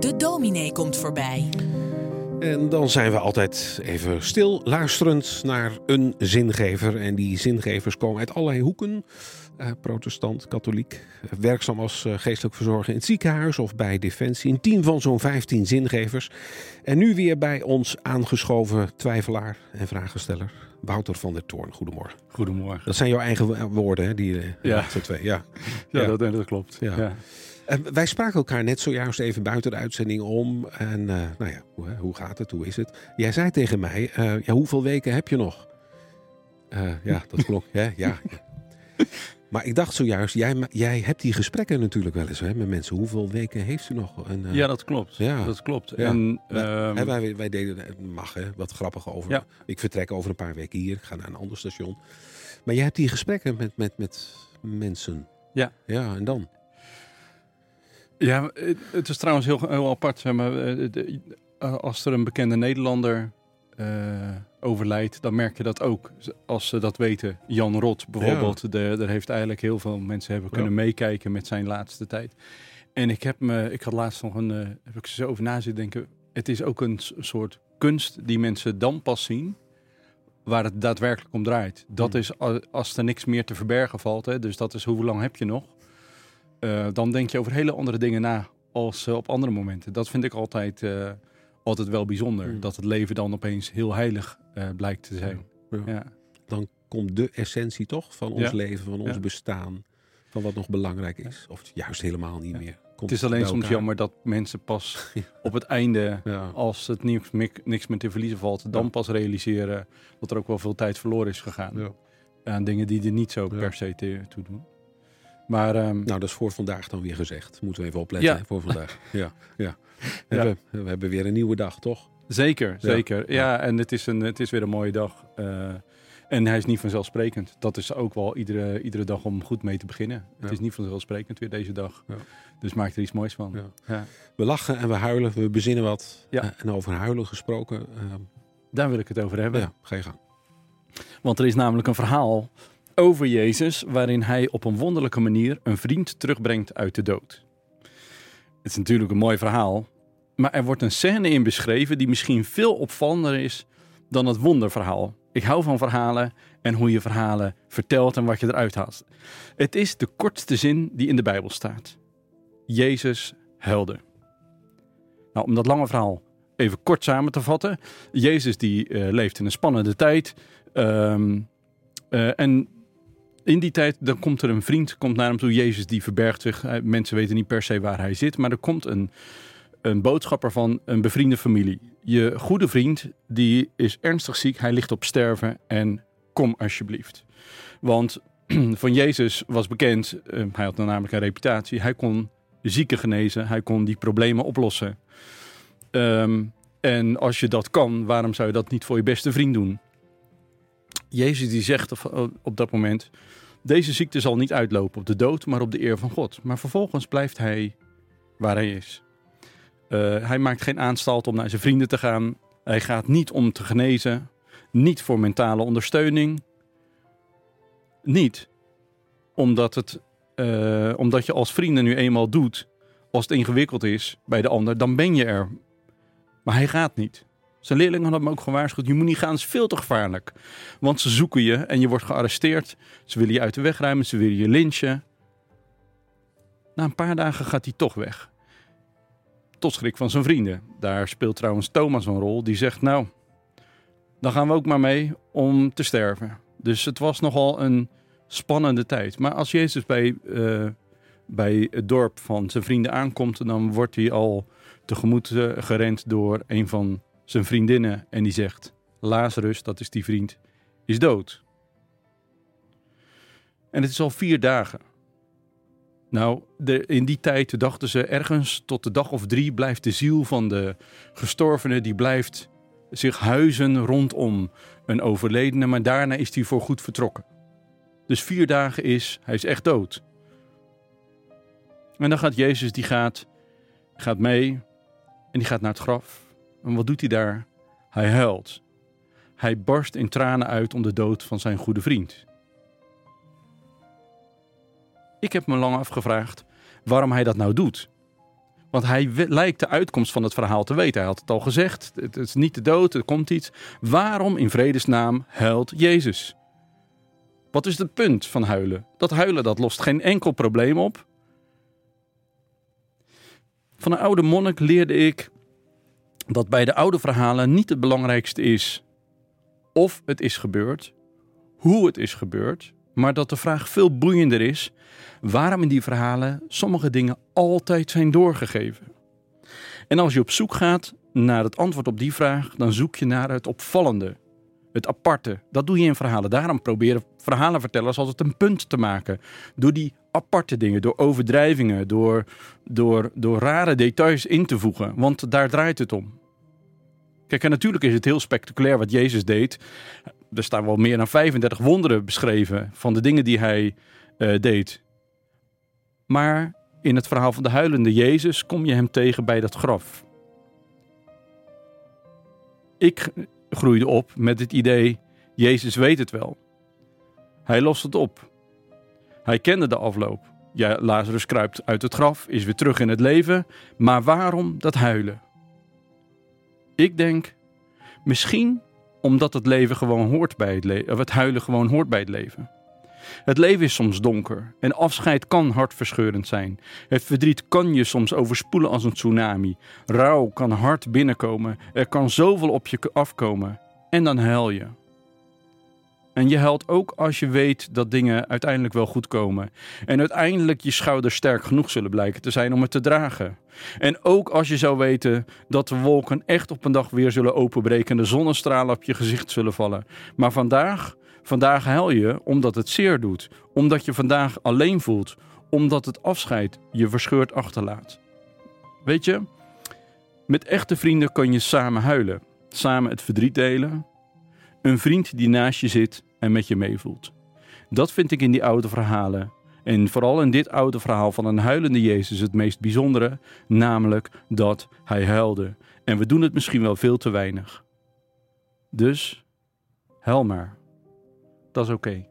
De dominee komt voorbij. En dan zijn we altijd even stil, luisterend naar een zingever. En die zingevers komen uit allerlei hoeken. Eh, protestant, katholiek, werkzaam als uh, geestelijk verzorger in het ziekenhuis of bij Defensie. Een team van zo'n 15 zingevers. En nu weer bij ons aangeschoven twijfelaar en vragensteller, Wouter van der Toorn. Goedemorgen. Goedemorgen. Dat zijn jouw eigen woorden, hè? Die, eh, ja. Zo twee. Ja. Ja, ja. Dat, dat, klopt. Ja. ja. En wij spraken elkaar net zojuist even buiten de uitzending om. En uh, nou ja, hoe, hoe, gaat het? Hoe is het? Jij zei tegen mij, uh, ja, hoeveel weken heb je nog? Ja, dat klopt. ja, ja. Maar ik dacht zojuist, jij, jij hebt die gesprekken natuurlijk wel eens hè, met mensen. Hoeveel weken heeft u nog? En, ja, dat klopt. Ja. Dat klopt. Ja. En, wij, um, wij, wij, deden, mag hè, wat grappig over. Ja. Ik vertrek over een paar weken hier. Ik ga naar een ander station. Maar jij hebt die gesprekken met, met, met mensen. Ja. Ja, en dan? Ja, het is trouwens heel, heel apart. Zeg maar, als er een bekende Nederlander uh, overlijdt, dan merk je dat ook. Als ze dat weten. Jan Rot bijvoorbeeld, ja. de, daar heeft eigenlijk heel veel mensen hebben kunnen ja. meekijken met zijn laatste tijd. En ik heb me, ik had laatst nog een, uh, heb ik zo over na zitten denken. Het is ook een soort kunst die mensen dan pas zien, waar het daadwerkelijk om draait. Dat Hmm. is als er niks meer te verbergen valt. Hè, dus dat is hoe lang heb je nog? Uh, dan denk je over hele andere dingen na als uh, op andere momenten. Dat vind ik altijd, uh, altijd wel bijzonder. Mm. Dat het leven dan opeens heel heilig blijkt te zijn. Ja. Ja. Dan komt de essentie toch van ons Ja. leven, van ons bestaan. Van wat nog belangrijk is. Of juist helemaal niet meer. Komt Het is alleen soms jammer dat mensen pas op het einde, als het niks, niks meer te verliezen valt, dan pas realiseren dat er ook wel veel tijd verloren is gegaan. Ja. Aan dingen die er niet zo per se te- toe doen. Maar ehm, Nou, dat is voor vandaag dan weer gezegd. Moeten we even opletten Ja. voor vandaag. Ja, ja. We, we hebben weer een nieuwe dag, toch? Zeker, zeker. Ja, en het is, een, het is weer een mooie dag. Eh, en hij is niet vanzelfsprekend. Dat is ook wel iedere, iedere dag om goed mee te beginnen. Het is niet vanzelfsprekend weer deze dag. Ja. Dus maak er iets moois van. We lachen en we huilen, we bezinnen wat. Eh, en over huilen gesproken, eh, Daar wil ik het over hebben. ja, ga je gang. Want er is namelijk een verhaal over Jezus... waarin hij op een wonderlijke manier een vriend terugbrengt uit de dood. Het is natuurlijk een mooi verhaal... maar er wordt een scène in beschreven... die misschien veel opvallender is dan het wonderverhaal. Ik hou van verhalen en hoe je verhalen vertelt en wat je eruit haalt. Het is de kortste zin die in de Bijbel staat. Jezus huilde. Nou, om dat lange verhaal even kort samen te vatten. Jezus die eh, leeft in een spannende tijd. Ehm, eh, en in die tijd dan komt er een vriend komt naar hem toe. Jezus die verbergt zich. Mensen weten niet per se waar hij zit. Maar er komt een, een boodschapper van een bevriende familie. Je goede vriend die is ernstig ziek. Hij ligt op sterven. En kom alsjeblieft. Want van Jezus was bekend. eh, hij had namelijk een reputatie. Hij kon zieken genezen. Hij kon die problemen oplossen. Ehm, en als je dat kan, waarom zou je dat niet voor je beste vriend doen? Jezus die zegt op, dat moment: Deze ziekte zal niet uitlopen op de dood, maar op de eer van God. Maar vervolgens blijft hij waar hij is. Eh, hij maakt geen aanstalt om naar zijn vrienden te gaan. Hij gaat niet om te genezen. Niet voor mentale ondersteuning. Niet omdat, het, eh, omdat je als vrienden nu eenmaal doet. Als het ingewikkeld is bij de ander, dan ben je er. Maar hij gaat niet. Zijn leerlingen hadden hem ook gewaarschuwd. Je moet niet gaan, is veel te gevaarlijk. Want ze zoeken je en je wordt gearresteerd. Ze willen je uit de weg ruimen, ze willen je lynchen. Na een paar dagen gaat hij toch weg. Tot schrik van zijn vrienden. Daar speelt trouwens Thomas een rol. Die zegt, nou, dan gaan we ook maar mee om te sterven. Dus het was nogal een spannende tijd. Maar als Jezus bij, eh, bij het dorp van zijn vrienden aankomt... dan wordt hij al tegemoet eh, gerend door een van zijn vriendinnen. En die zegt, Lazarus, dat is die vriend, is dood. En het is al vier dagen. Nou, de, in die tijd dachten ze ergens tot de dag of drie blijft de ziel van de gestorvene, die blijft zich huizen rondom een overledene, maar daarna is hij voor goed vertrokken. Dus vier dagen is, hij is echt dood. En dan gaat Jezus, die gaat, gaat mee en die gaat naar het graf. En wat doet hij daar? Hij huilt. Hij barst in tranen uit om de dood van zijn goede vriend. Ik heb me lang afgevraagd waarom hij dat nou doet. Want hij lijkt de uitkomst van het verhaal te weten. Hij had het al gezegd. Het is niet de dood, er komt iets. Waarom in vredesnaam huilt Jezus? Wat is het punt van huilen? Dat huilen dat lost geen enkel probleem op. Van een oude monnik leerde ik dat bij de oude verhalen niet het belangrijkste is of het is gebeurd, hoe het is gebeurd, maar dat de vraag veel boeiender is waarom in die verhalen sommige dingen altijd zijn doorgegeven. En als je op zoek gaat naar het antwoord op die vraag, dan zoek je naar het opvallende, het aparte. Dat doe je in verhalen. Daarom proberen verhalenvertellers altijd een punt te maken. Door die aparte dingen, door overdrijvingen, door, door, door rare details in te voegen. Want daar draait het om. Kijk, en natuurlijk is het heel spectaculair wat Jezus deed. Er staan wel meer dan 35 wonderen beschreven van de dingen die hij eh, deed. Maar in het verhaal van de huilende Jezus kom je hem tegen bij dat graf. Ik groeide op met het idee: Jezus weet het wel. Hij lost het op. Hij kende de afloop. Ja, Lazarus kruipt uit het graf, is weer terug in het leven. Maar waarom dat huilen? Ik denk, misschien omdat het leven gewoon hoort bij het leven, of het huilen gewoon hoort bij het leven. Het leven is soms donker en afscheid kan hartverscheurend zijn. Het verdriet kan je soms overspoelen als een tsunami. Rouw kan hard binnenkomen. Er kan zoveel op je afkomen. En dan huil je. En je huilt ook als je weet dat dingen uiteindelijk wel goed komen. En uiteindelijk je schouders sterk genoeg zullen blijken te zijn om het te dragen. En ook als je zou weten dat de wolken echt op een dag weer zullen openbreken en de zonnestralen op je gezicht zullen vallen. Maar vandaag, vandaag huil je omdat het zeer doet. Omdat je vandaag alleen voelt. Omdat het afscheid je verscheurd achterlaat. Weet je, met echte vrienden kan je samen huilen. Samen het verdriet delen. Een vriend die naast je zit en met je meevoelt. Dat vind ik in die oude verhalen. En vooral in dit oude verhaal van een huilende Jezus het meest bijzondere, namelijk dat hij huilde. En we doen het misschien wel veel te weinig. Dus, huil maar. Dat is oké.